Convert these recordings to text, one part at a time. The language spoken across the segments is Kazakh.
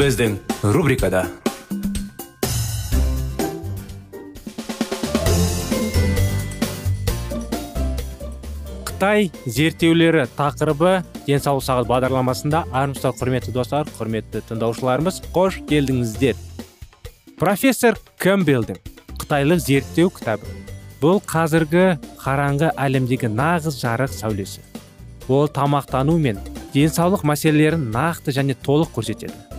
Біздің рубрикада қытай зерттеулері тақырыбы денсаулық сағат бағдарламасында армысыздар құрметті достар құрметті тыңдаушыларымыз қош келдіңіздер. Профессор кэмпбеллдің қытайлық зерттеу кітабы бұл қазіргі қараңғы әлемдегі нағыз жарық сәулесі. Ол тамақтану мен денсаулық мәселелерін нақты және толық көрсетеді.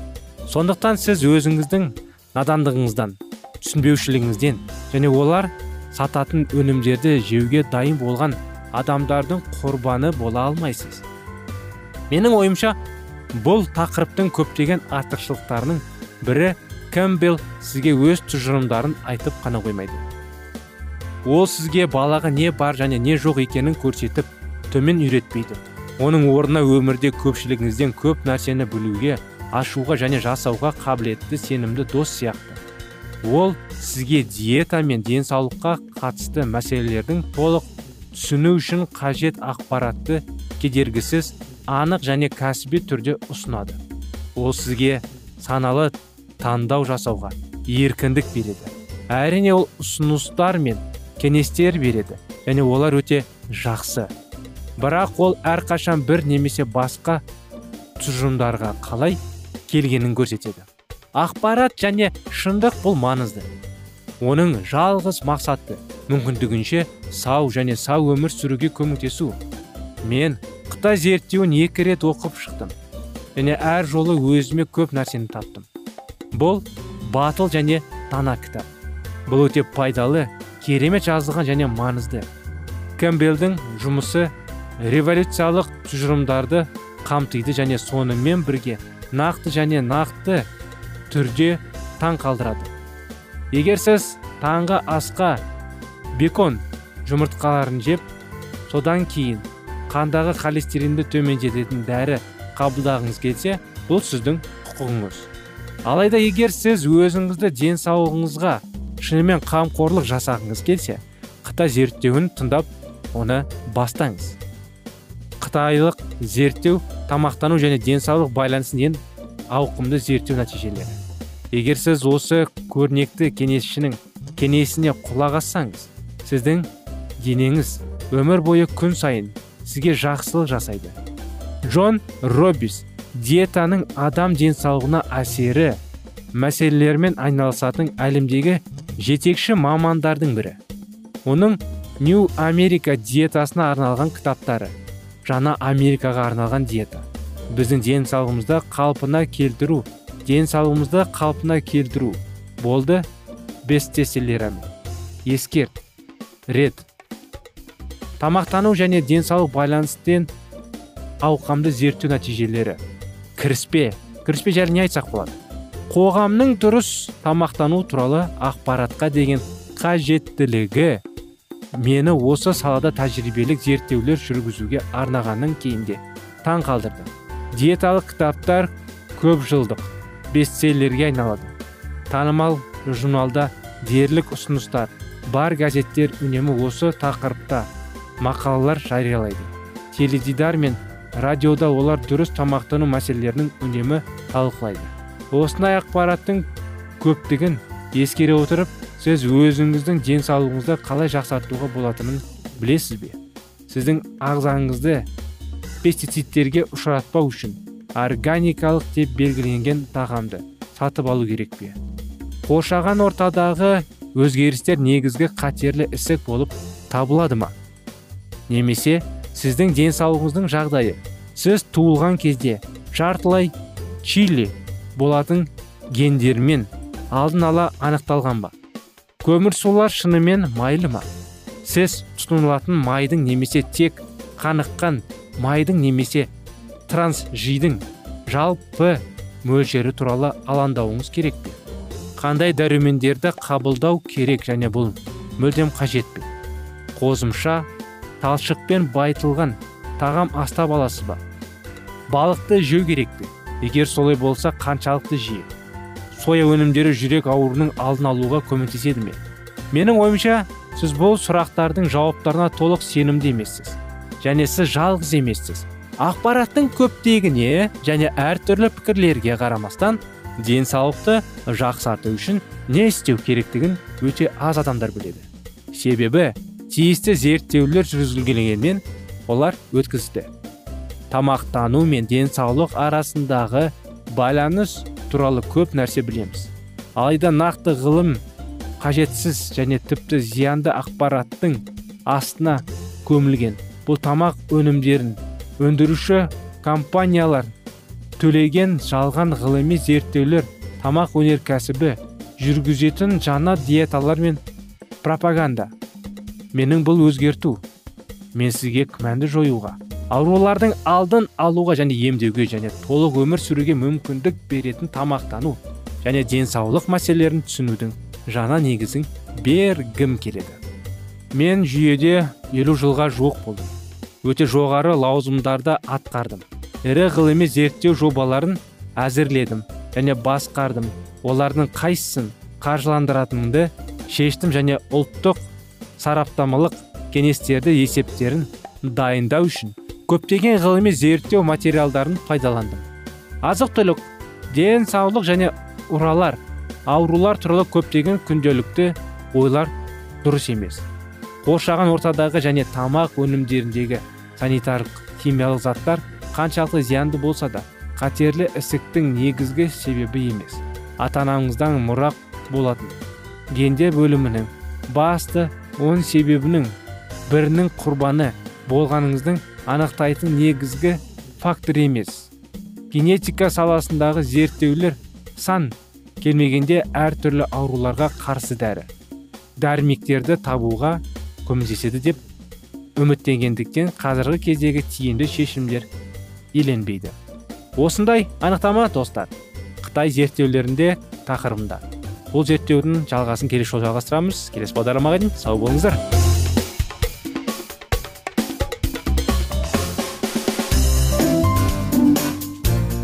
Сондықтан сіз өзіңіздің надандығыңыздан түсінбеушілігіңізден және олар сататын өнімдерді жеуге дайын болған адамдардың құрбаны бола алмайсыз. Менің ойымша бұл тақырыптың көптеген артықшылықтарының бірі кэмпбелл сізге өз тұжырымдарын айтып қана қоймайды. Ол сізге балаға не бар және не жоқ екенін көрсетіп төмен үйретпейді. Оның орнына өмірде көпшілігіңізден көп нәрсені білуге ашуға және жасауға қабілетті сенімді дос сияқты. Ол сізге диета мен денсаулыққа қатысты мәселелердің толық түсіну үшін қажет ақпаратты кедергісіз анық және кәсіби түрде ұсынады. Ол сізге саналы таңдау жасауға еркіндік береді. Әрине ол ұсыныстар мен кеңестер береді және олар өте жақсы. Бірақ ол әрқашан бір немесе басқа тұжырымдарға қалай келгенін көрсетеді. Ақпарат және шындық бұл маңызды. Оның жалғыз мақсаты мүмкіндігінше сау және сау өмір сүруге көмектесу. Мен қытай зерттеуін екі рет оқып шықтым және әр жолы өзіме көп нәрсені таптым. Бұл батыл және дана кітап. Бұл өте пайдалы керемет жазылған және маңызды. Кэмпбеллдің жұмысы революциялық тұжырымдарды қамтиды және сонымен бірге нақты және нақты түрде таң қалдырады. Егер сіз таңғы асқа бекон жұмыртқаларын жеп содан кейін қандағы холестеринді төмендететін дәрі қабылдағыңыз келсе бұл сіздің құқығыңыз. Алайда егер сіз өзіңізді денсаулығыңызға шынымен қамқорлық жасағыңыз келсе қытай зерттеуін тыңдап оны бастаңыз. Қытайлық зерттеу тамақтану және денсаулық байланысын ең ауқымды зерттеу нәтижелері. Егер сіз осы көрнекті кеңесшінің кеңесіне құлақ ассаңыз сіздің денеңіз өмір бойы күн сайын сізге жақсылық жасайды. Джон робис диетаның адам денсаулығына әсері мәселелерімен айналысатын әлемдегі жетекші мамандардың бірі. Оның нью америка диетасына арналған кітаптары. Жаңа америкаға арналған диета. Біздің денсаулығымызды қалпына келтіру денсаулығымызды қалпына келтіру болды бестселлері ескерт. Рет. Тамақтану және денсаулық байланыстен ауқамды зерттеу нәтижелері. Кіріспе. Кіріспе жайлы не айтсақ болады? Қоғамның дұрыс тамақтану туралы ақпаратқа деген қажеттілігі. Мені осы салада тәжірибелік зерттеулер жүргізуге арнағаннан кейін де таң қалдырды диеталық кітаптар көп жылдық бестселлерге айналады. Танымал журналда дерлік ұсыныстар бар газеттер үнемі осы тақырыпта мақалалар жариялайды. Теледидар мен радиода олар дұрыс тамақтану мәселелерінің үнемі талқылайды. Осындай ақпараттың көптігін ескере отырып сіз өзіңіздің денсаулығыңызды қалай жақсартуға болатынын білесіз бе? Сіздің ағзаңызды пестицидтерге ұшыратпау үшін органикалық деп белгіленген тағамды сатып алу керек пе? Қоршаған ортадағы өзгерістер негізгі қатерлі ісік болып табылады ма? Немесе сіздің денсаулығыңыздың жағдайы. Сіз туылған кезде жартылай чили болатын гендермен алдын ала анықталған ба? Көмірсулар шынымен майлы ма? Сіз тұтынылатын майдың немесе тек қаныққан майдың немесе трансжидың жалпы мөлшері туралы алаңдауыңыз керек пе? Қандай дәрумендерді қабылдау керек және бұл мүлдем қажет пе? Қосымша талшықпен байытылған тағам астап аласыз ба? Балықты жеу керек пе? Егер солай болса қаншалықты жиі соя өнімдері жүрек ауруының алдын алуға көмектеседі ме? Менің ойымша сіз бұл сұрақтардың жауаптарына толық сенімді емессіз. Және сіз жалғыз емессіз. Ақпараттың көптегіне және әртүрлі пікірлерге қарамастан денсаулықты жақсарту үшін не істеу керектігін өте аз адамдар біледі. Себебі тиісті зерттеулер жүргізілгенмен олар өткізді. Тамақтану мен денсаулық арасындағы байланыс туралы көп нәрсе білеміз. Алайда нақты ғылым қажетсіз және тіпті зиянды ақпараттың астына көмілген. Бұл тамақ өнімдерін өндіруші компаниялар төлеген жалған ғылыми зерттеулер тамақ өнеркәсібі жүргізетін жаңа диеталар мен пропаганда. Менің бұл өзгерту. Мен сізге күмәнді жоюға. Аурулардың алдын алуға және емдеуге және толық өмір сүруге мүмкіндік беретін тамақтану және денсаулық мәселелерін түсінудің жаңа негізін бергім келеді. Мен жүйеде елу жылға жуық болдым. Өте жоғары лауазымдарды атқардым. Ірі ғылыми зерттеу жобаларын әзірледім және басқардым. Олардың қайсысын қаржыландыратынымды шештім және ұлттық сараптамалық кеңестерді есептерін дайындау үшін көптеген ғылыми зерттеу материалдарын пайдаландым. Азық түлік денсаулық және уралар аурулар туралы көптеген күнделікті ойлар дұрыс емес. Қоршаған ортадағы және тамақ өнімдеріндегі санитарлық химиялық заттар қаншалықты зиянды болса да қатерлі ісіктің негізгі себебі емес. Ата анаңыздан мұрақ болатын. Гендер бөлімінің басты он себебінің бірінің құрбаны болғаныңыздың анықтайтын негізгі фактор емес. Генетика саласындағы зерттеулер сан келмегенде әртүрлі ауруларға қарсы дәрі. Дәрмектерді табуға көмектеседі деп үміттенгендіктен қазіргі кездегі тиімді шешімдер еленбейді. Осындай анықтама достар қытай зерттеулерінде тақырыбында. Бұл зерттеудің жалғасын келесі жолы жалғастырамыз. Келесі бағдарламаға дейін сау болыңыздар.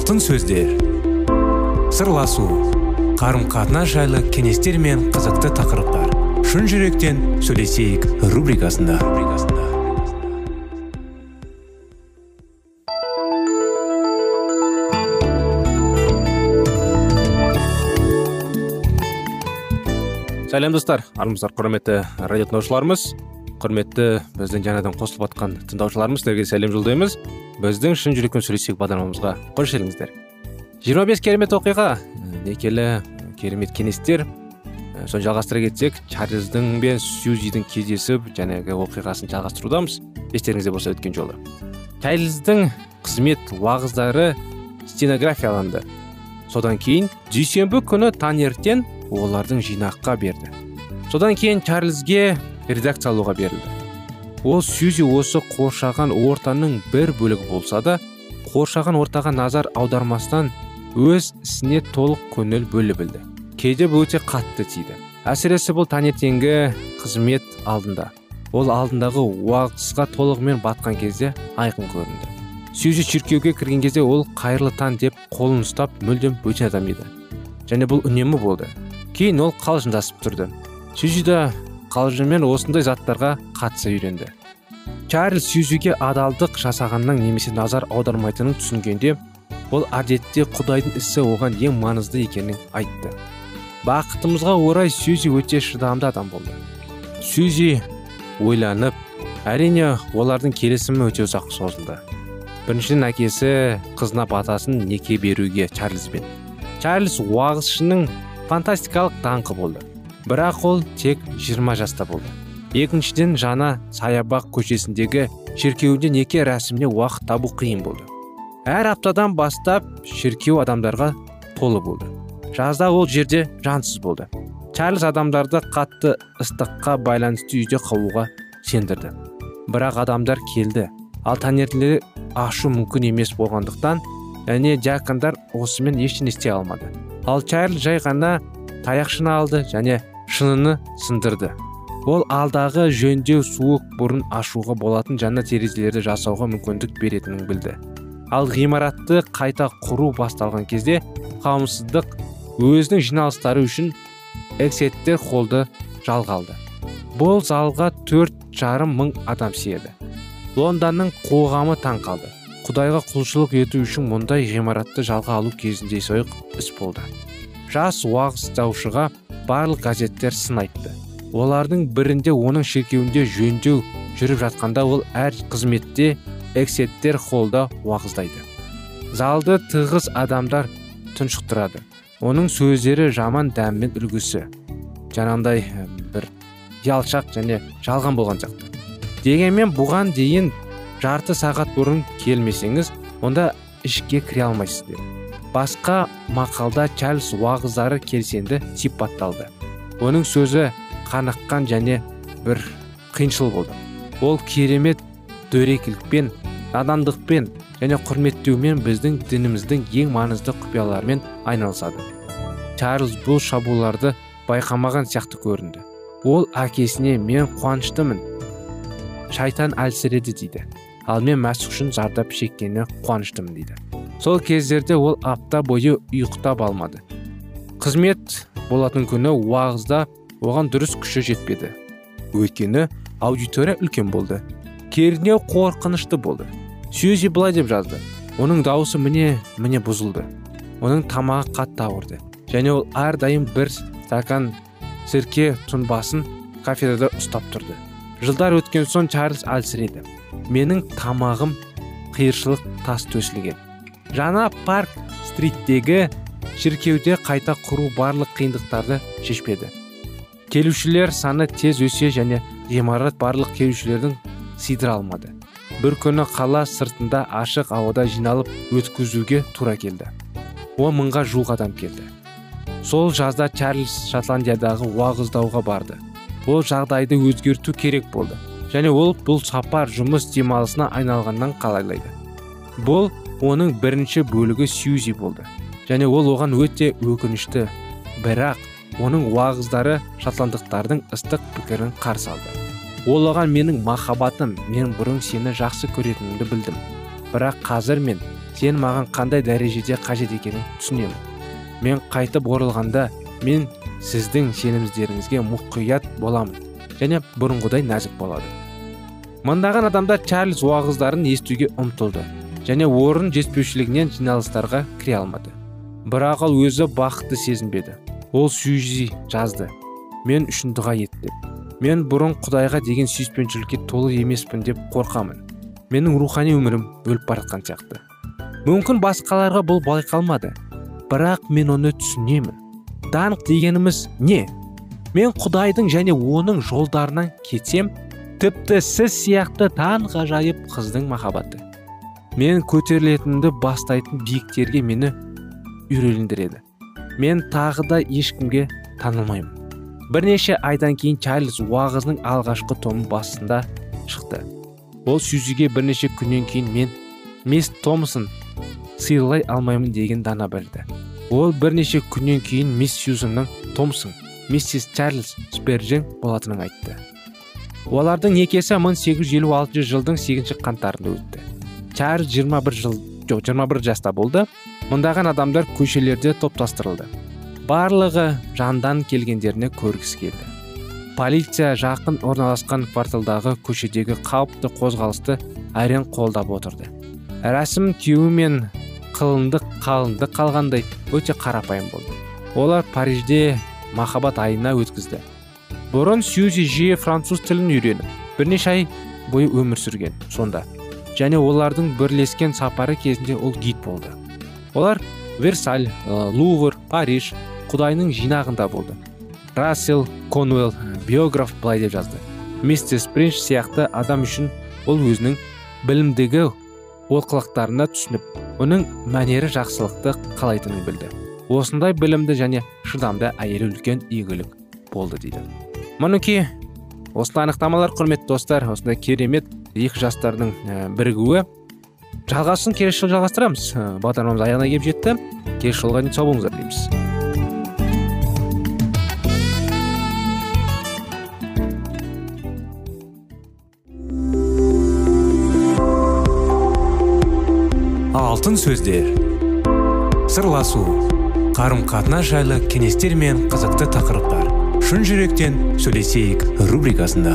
Алтын сөздер. Сырласу қарым қатынас жайлы кеңестер мен қызықты тақырыптар. Шын жүректен сөйлесейік рубрикасында. Сәлем достар. Армысыздар құрметті радио тыңдаушыларымыз құрметті біздің жаңадан қосылып жатқан тыңдаушыларымыз сіздерге сәлем жолдаймыз. Біздің шын жүректен сөйлесейік бағдарламамызға қош келдіңіздер. жиырма бес керемет оқиға некелі керемет кеңестер соны жалғастыра кетсек чарльздың бен сьюзидің кездесіп жаңағы оқиғасын жалғастырудамыз. естеріңізде болса өткен жолы. Чарльздың қызмет уағыздары стенографияланды. Содан кейін дүйсенбі күні таңертең олардың жинаққа берді. Содан кейін чарльзге редакциялауға берілді. Ол сьюзи осы қоршаған ортаның бір бөлігі болса да қоршаған ортаға назар аудармастан өз ісіне толық көңіл бөле білді. Кейде бұл өте қатты тиді. Әсіресе бұл таңертеңгі қызмет алдында. Ол алдындағы уағызға толығымен батқан кезде айқын көрінді. Сьюзи шіркеуге кірген кезде ол қайырлы таң деп қолын ұстап мүлдем бөтен адам еді. Және бұл үнемі болды. Кейін ол қалжыңдасып тұрды. Сьюзи да қалжыңмен осындай заттарға қатыса үйренді. Чарльз сьюзиге адалдық жасағанның немесе назар аудармайтынын түсінгенде ол әдетте құдайдың ісі оған ең маңызды екенін айтты. Бақытымызға орай сьюзи өте шыдамды адам болды. Сьюзи ойланып әрине олардың келісімі өте ұзақ созылды. Біріншіден әкесі қызына батасын неке беруге чарльзбен. Чарльз уағызшының фантастикалық даңқы болды. Бірақ ол тек 20 жаста болды. Екіншіден жана саябақ көшесіндегі шіркеуінде неке рәсіміне уақыт табу қиын болды. Әр аптадан бастап шіркеу адамдарға толы болды. Жазда ол жерде жансыз болды. Чарльз адамдарды қатты ыстыққа байланысты үйде қалуға сендірді. Бірақ адамдар келді. Ал таңертеңгілері ашу мүмкін емес болғандықтан және диакондар осымен ештеңе істей алмады. Ал чарльз жай ғана таяқшыны алды және шыныны сындырды. Ол алдағы жөндеу суық бұрын ашуға болатын жаңа терезелерді жасауға мүмкіндік беретінін білді. Ал ғимаратты қайта құру басталған кезде қауымсыздық өзінің жиналыстары үшін эксеттер холды жалға алды бұл залға төрт жарым мың адам сиеді. Лондонның қоғамы таң қалды. Құдайға құлшылық ету үшін мұндай ғимаратты жалға алу кезінде сойық іс болды. Жас уағыздаушыға барлық газеттер сын айтты. Олардың бірінде оның шіркеуінде жөндеу жүріп жатқанда ол әр қызметте эксеттер холда уағыздайды. Залды тығыз адамдар тұншықтырады. Оның сөздері жаман дәммен үлгісі. Жаңағындай бір ялшақ және жалған болған сияқты. Дегенмен бұған дейін жарты сағат бұрын келмесеңіз онда ішке кіре алмайсыз басқа мақалда чарльз уағыздары келсенді сипатталды. Оның сөзі қаныққан және бір қиыншыл болды. Ол керемет дөрекілікпен надандықпен және құрметтеумен біздің дініміздің ең маңызды құпияларымен айналысады. Чарльз бұл шабуларды байқамаған сияқты көрінді. Ол әкесіне мен қуаныштымын шайтан әлсіреді дейді. Ал мен мәсіх үшін зардап шеккеніне қуаныштымын дейді. Сол кездерде ол апта бойы ұйықтап алмады. Қызмет болатын күні уағызда оған дұрыс күші жетпеді. Өйткені аудитория үлкен болды. Кернеу қорқынышты болды. Сьюзи былай деп жазды. Оның дауысы міне міне бұзылды. Оның тамағы қатты ауырды. Және ол әрдайым бір стакан сірке тұнбасын кафедрада ұстап тұрды. Жылдар өткен соң чарльз әлсіреді. Менің тамағым қиыршылық тас төсілген. Жаңа парк стриттегі шіркеуде қайта құру барлық қиындықтарды шешпеді. Келушілер саны тез өсе және ғимарат барлық келушілердің сыйдыра алмады. Бір күні қала сыртында ашық ауада жиналып өткізуге тура келді. Он мыңға жуық адам келді. Сол жазда чарльз шотландиядағы уағыздауға барды. Ол жағдайды өзгерту керек болды. Және ол бұл сапар жұмыс демалысына айналғаннан қалайлайды. Бұл оның бірінші бөлігі сьюзи болды. Және ол оған өте өкінішті. Бірақ оның уағыздары шотландықтардың ыстық пікірін қарсы алды. Ол оған менің махаббатым мен бұрын сені жақсы көретінімді білдім. Бірақ қазір мен сен маған қандай дәрежеде қажет екенін түсінемін. Мен қайтып оралғанда мен сіздің сенімдеріңізге мұқият боламын және бұрынғыдай нәзік болады мыңдаған адамдар чарльз уағыздарын естуге ұмтылды. Және орын жетпеушілігінен жиналыстарға кіре алмады. Бірақ ол өзі бақытты сезінбеді. Ол сюзи жазды. Мен үшін дұға ет деп. Мен бұрын құдайға деген сүйіспеншілікке толы емеспін деп қорқамын. Менің рухани өмірім өліп бара жатқан сияқты. Мүмкін басқаларға бұл байқалмады бірақ мен оны түсінемін. Даңқ дегеніміз не? Мен құдайдың және оның жолдарынан кетсем тіпті сіз сияқты таң ғажайып қыздың махаббаты. Мен көтерілетінді бастайтын биіктерге мені үйрелендіреді мен тағы да ешкімге танылмаймын. Бірнеше айдан кейін чарльз уағызының алғашқы томы басында шықты. Ол сюзиге бірнеше күннен кейін мен мисс томсон сыйлай алмаймын деген дана білді ол бірнеше күннен кейін мисс сьюзанның томсон миссис чарльз спержен болатынын айтты. Олардың некесі 1856 жылдың 8 қаңтарында өтті. Чарльз 21 жыл жоқ 21 жаста болды. Мыңдаған адамдар көшелерде топтастырылды. Барлығы жандан келгендеріне көргісі келді. Полиция жақын орналасқан кварталдағы көшедегі қауіпті қозғалысты әрең қолдап отырды. Рәсім күйеуі мен қалынды қалғандай өте қарапайым болды. Олар парижде махаббат айына өткізді. Бұрын сьюзи жиі француз тілін үйреніп бірнеше ай бойы өмір сүрген сонда. Және олардың бірлескен сапары кезінде ол гид болды. Олар версаль лувр париж құдайының жинағында болды. Рассел конуэлл биограф былай деп жазды. Мистер спринч сияқты адам үшін ол өзінің білімдігі олқылықтарына түсініп оның мәнері жақсылықты қалайтынын білді. Осындай білімді және шыдамды әйелі үлкен игілік болды дейді. Мінекей осындай анықтамалар құрметті достар. Осындай керемет екі жастардың бірігуі. Жалғасын келесі жылы жалғастырамыз. Бағдарламамыз аяғына келіп жетті. Келесі жолға дейін сау болыңыздар дейміз. Алтын сөздер. Сырласу. Қарым қатынас жайлы кеңестер мен қызықты тақырыптар. Шын жүректен сөйлесейік рубрикасында.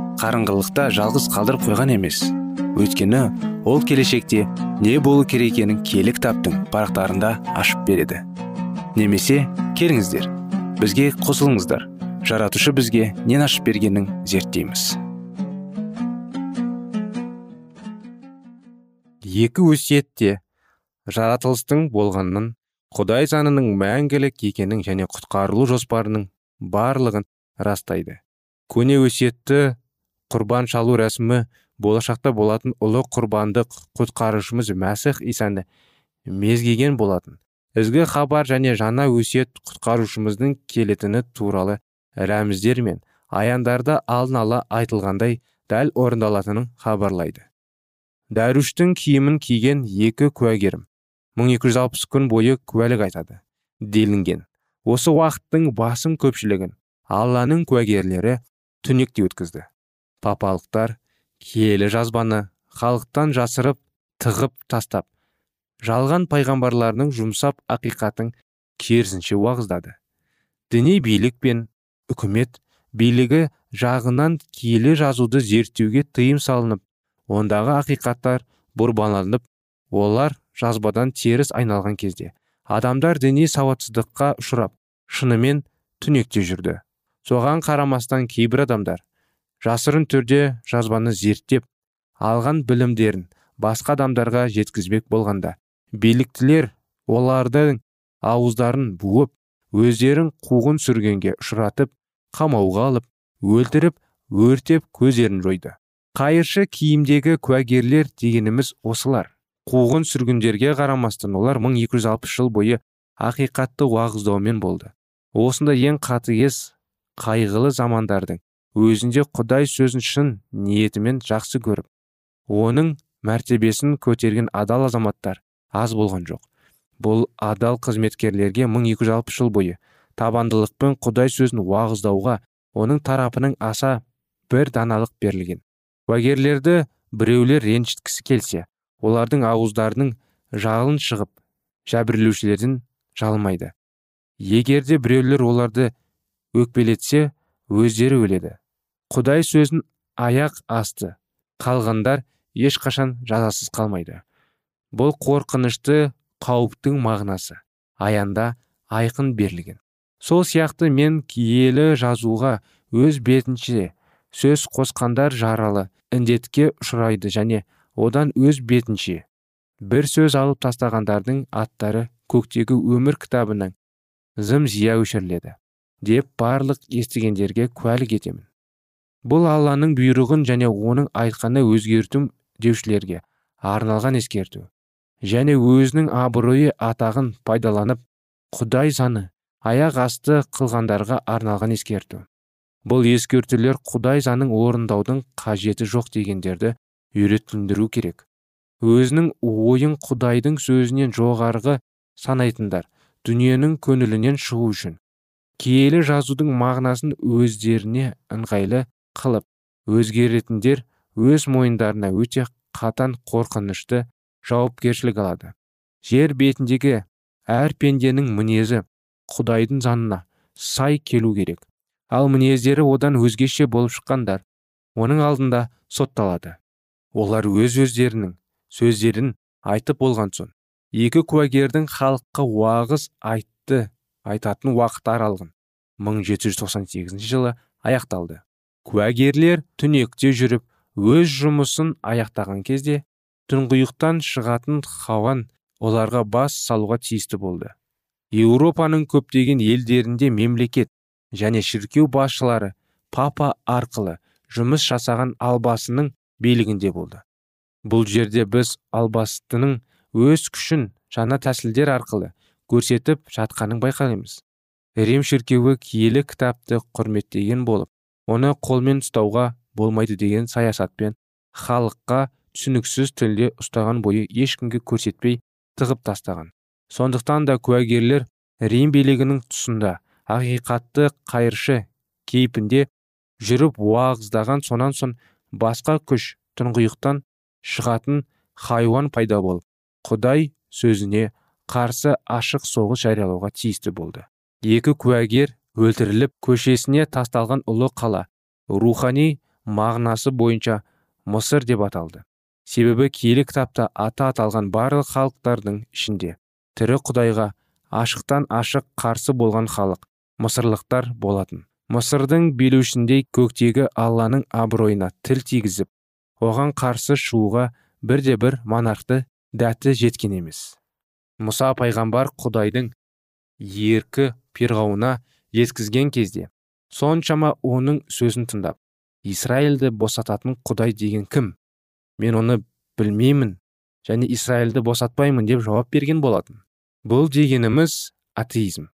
қарыңғылықта жалғыз қалдырып қойған емес. Өйткені ол келешекте не болу керек екенін кітаптың парақтарында ашып береді. Немесе келіңіздер бізге қосылыңыздар. Жаратушы бізге нен ашып бергенін зерттейміз. Екі өсиетте жаратылыстың болғанын құдай заңының мәңгілік екенін және құтқарылу жоспарының барлығын растайды. Көне өсиетті құрбан шалу рәсімі болашақта болатын ұлы құрбандық құтқарушымыз мәсіх исаны мезгеген болатын. Ізгі хабар және жаңа өсиет құтқарушымыздың келетіні туралы рәміздер мен аяндарды алдын ала айтылғандай дәл орындалатынын хабарлайды. Дәруштің киімін киген екі куәгерім 1260 күн бойы куәлік айтады делінген. Осы уақыттың басым көпшілігін алланың куәгерлері түнекте өткізді. Папалықтар киелі жазбаны халықтан жасырып тығып тастап жалған пайғамбарлардың жұмсап ақиқатын керісінше уағыздады. Діни билік пен үкімет билігі жағынан киелі жазуды зерттеуге тыйым салынып ондағы ақиқаттар бұрбаланып олар жазбадан теріс айналған кезде адамдар діни сауатсыздыққа ұшырап шынымен түнекте жүрді. Соған қарамастан кейбір адамдар жасырын түрде жазбаны зерттеп алған білімдерін басқа адамдарға жеткізбек болғанда биліктілер олардың ауыздарын буып өздерін қуғын сүргенге ұшыратып қамауға алып өлтіріп өртеп көздерін жойды. Қайыршы киімдегі куәгерлер дегеніміз осылар. Қуғын сүргіндерге қарамастан олар 1260 жыл бойы ақиқатты уағыздаумен болды. Осында ең қатыгез қайғылы замандардың өзінде құдай сөзін шын ниетімен жақсы көріп оның мәртебесін көтерген адал азаматтар аз болған жоқ. Бұл адал қызметкерлерге 1260 жыл бойы табандылықпен құдай сөзін уағыздауға оның тарапының аса бір даналық берілген. Куәгерлерді біреулер ренжіткісі келсе олардың ауыздарының жалын шығып жәбірлеушілерден жалмайды. Егерде біреулер оларды өкпелетсе өздері өледі. Құдай сөзін аяқ асты. Қалғандар ешқашан жазасыз қалмайды. Бұл қорқынышты қауіптің мағынасы. Аянда айқын берілген. Сол сияқты мен киелі жазуға өз бетінше сөз қосқандар жаралы індетке ұшырайды және одан өз бетінше бір сөз алып тастағандардың аттары көктегі өмір кітабының зым зия өшіріледі деп барлық естігендерге куәлік етемін. Бұл алланың бұйрығын және оның айтқаны өзгерту деушілерге арналған ескерту. Және өзінің абыройы атағын пайдаланып құдай заны аяқ асты қылғандарға арналған ескерту. Бұл ескертулер құдай заңын орындаудың қажеті жоқ дегендерді үйретілдіру керек. Өзінің ойын құдайдың сөзінен жоғарғы санайтындар дүниенің көңілінен шығу үшін. Киелі жазудың мағынасын өздеріне ыңғайлы қылып өзгеретіндер өз мойындарына өте қатан қорқынышты жауапкершілік алады. Жер бетіндегі әр пенденің мінезі құдайдың заңына сай келу керек. Ал мінездері одан өзгеше болып шыққандар оның алдында сотталады. Олар өз өздерінің сөздерін айтып болған соң екі куәгердің халыққа уағыз айтты айтатын уақыт аралығын 1798 жылы аяқталды. Куәгерлер түнекте жүріп өз жұмысын аяқтаған кезде түнғиықтан шығатын хауан оларға бас салуға тиісті болды. Еуропаның көптеген елдерінде мемлекет және шіркеу басшылары папа арқылы жұмыс жасаған албасының билігінде болды. Бұл жерде біз албастының өз күшін жаңа тәсілдер арқылы көрсетіп жатқанын байқаймыз. Рим шіркеуі киелі кітапты құрметтеген болып оны қолмен ұстауға болмайды деген саясатпен халыққа түсініксіз тілде ұстаған бойы ешкімге көрсетпей тығып тастаған. Сондықтан да куәгерлер рим билігінің тұсында ақиқатты қайыршы кейпінде жүріп уағыздаған сонан соң басқа күш тұңғиықтан шығатын хайуан пайда болып құдай сөзіне қарсы ашық соғыс жариялауға тиісті болды. Екі куәгер өлтіріліп көшесіне тасталған ұлы қала рухани мағынасы бойынша мысыр деп аталды. Себебі киелі кітапта аты аталған барлық халықтардың ішінде тірі құдайға ашықтан ашық қарсы болған халық мысырлықтар болатын. Мысырдың билеушіндей көктегі алланың абыройына тіл тигізіп оған қарсы шығуға бірде бір монархты дәті жеткен емес. Мұса пайғамбар құдайдың еркі перғауына жеткізген кезде соншама оның сөзін тыңдап израильді босататын құдай деген кім? Мен оны білмеймін және израильді босатпаймын деп жауап берген болатын. Бұл дегеніміз атеизм.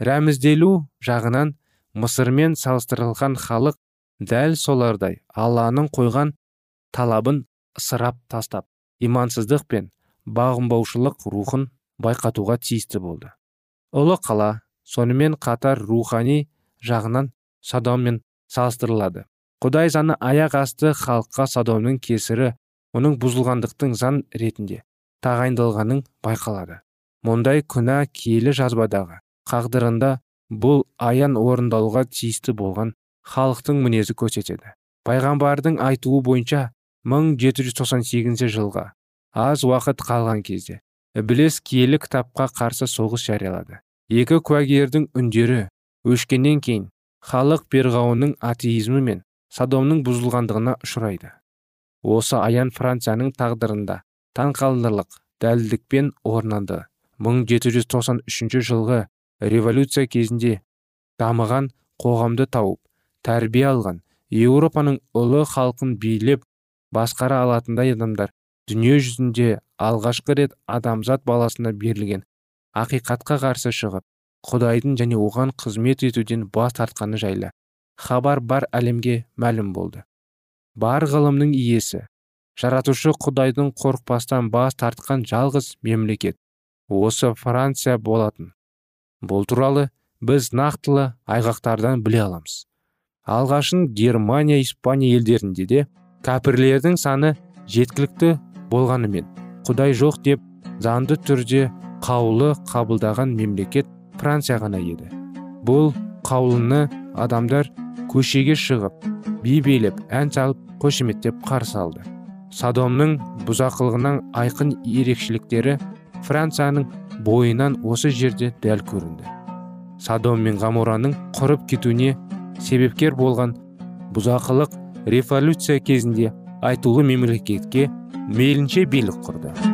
Рәмізделу жағынан мысырмен салыстырылған халық дәл солардай алланың қойған талабын ысырап тастап имансыздық пен бағынбаушылық рухын байқатуға тиісті болды. Ұлы қала сонымен қатар рухани жағынан содоммен салыстырылады. Құдай заңы аяқ асты халыққа содомның кесірі оның бұзылғандықтың заң ретінде тағайындалғанын байқалады. Мұндай күнә киелі жазбадағы қағдырында бұл аян орындалуға тиісті болған халықтың мінезі көрсетеді. Пайғамбардың айтуы бойынша 1798 жылға аз уақыт қалған кезде ібіліс киелі кітапқа қарсы соғыс жариялады. Екі куәгердің үндері өшкеннен кейін халық перғауынның атеизмі мен содомның бұзылғандығына ұшырайды. Осы аян францияның тағдырында таңқалдырлық дәлдікпен орнанды. 1793 жылғы революция кезінде дамыған қоғамды тауып тәрбие алған еуропаның ұлы халқын билеп басқара алатындай адамдар дүние жүзінде алғашқы рет адамзат баласына берілген ақиқатқа қарсы шығып құдайдың және оған қызмет етуден бас тартқаны жайлы хабар бар әлемге мәлім болды. Бар ғылымның иесі жаратушы құдайдың қорықпастан бас тартқан жалғыз мемлекет осы франция болатын. Бұл туралы біз нақтылы айғақтардан біле аламыз. Алғашын германия испания елдерінде де кәпірлердің саны жеткілікті болғанымен құдай жоқ деп заңды түрде қаулы қабылдаған мемлекет франция ғана еді. Бұл қаулыны адамдар көшеге шығып би билеп ән салып қошеметтеп қарсы алды. Содомның бұзақылығынан айқын ерекшеліктері францияның бойынан осы жерде дәл көрінді. Содом мен гамораның құрып кетуіне себепкер болған бұзақылық революция кезінде айтулы мемлекетке мейлінше билік құрды.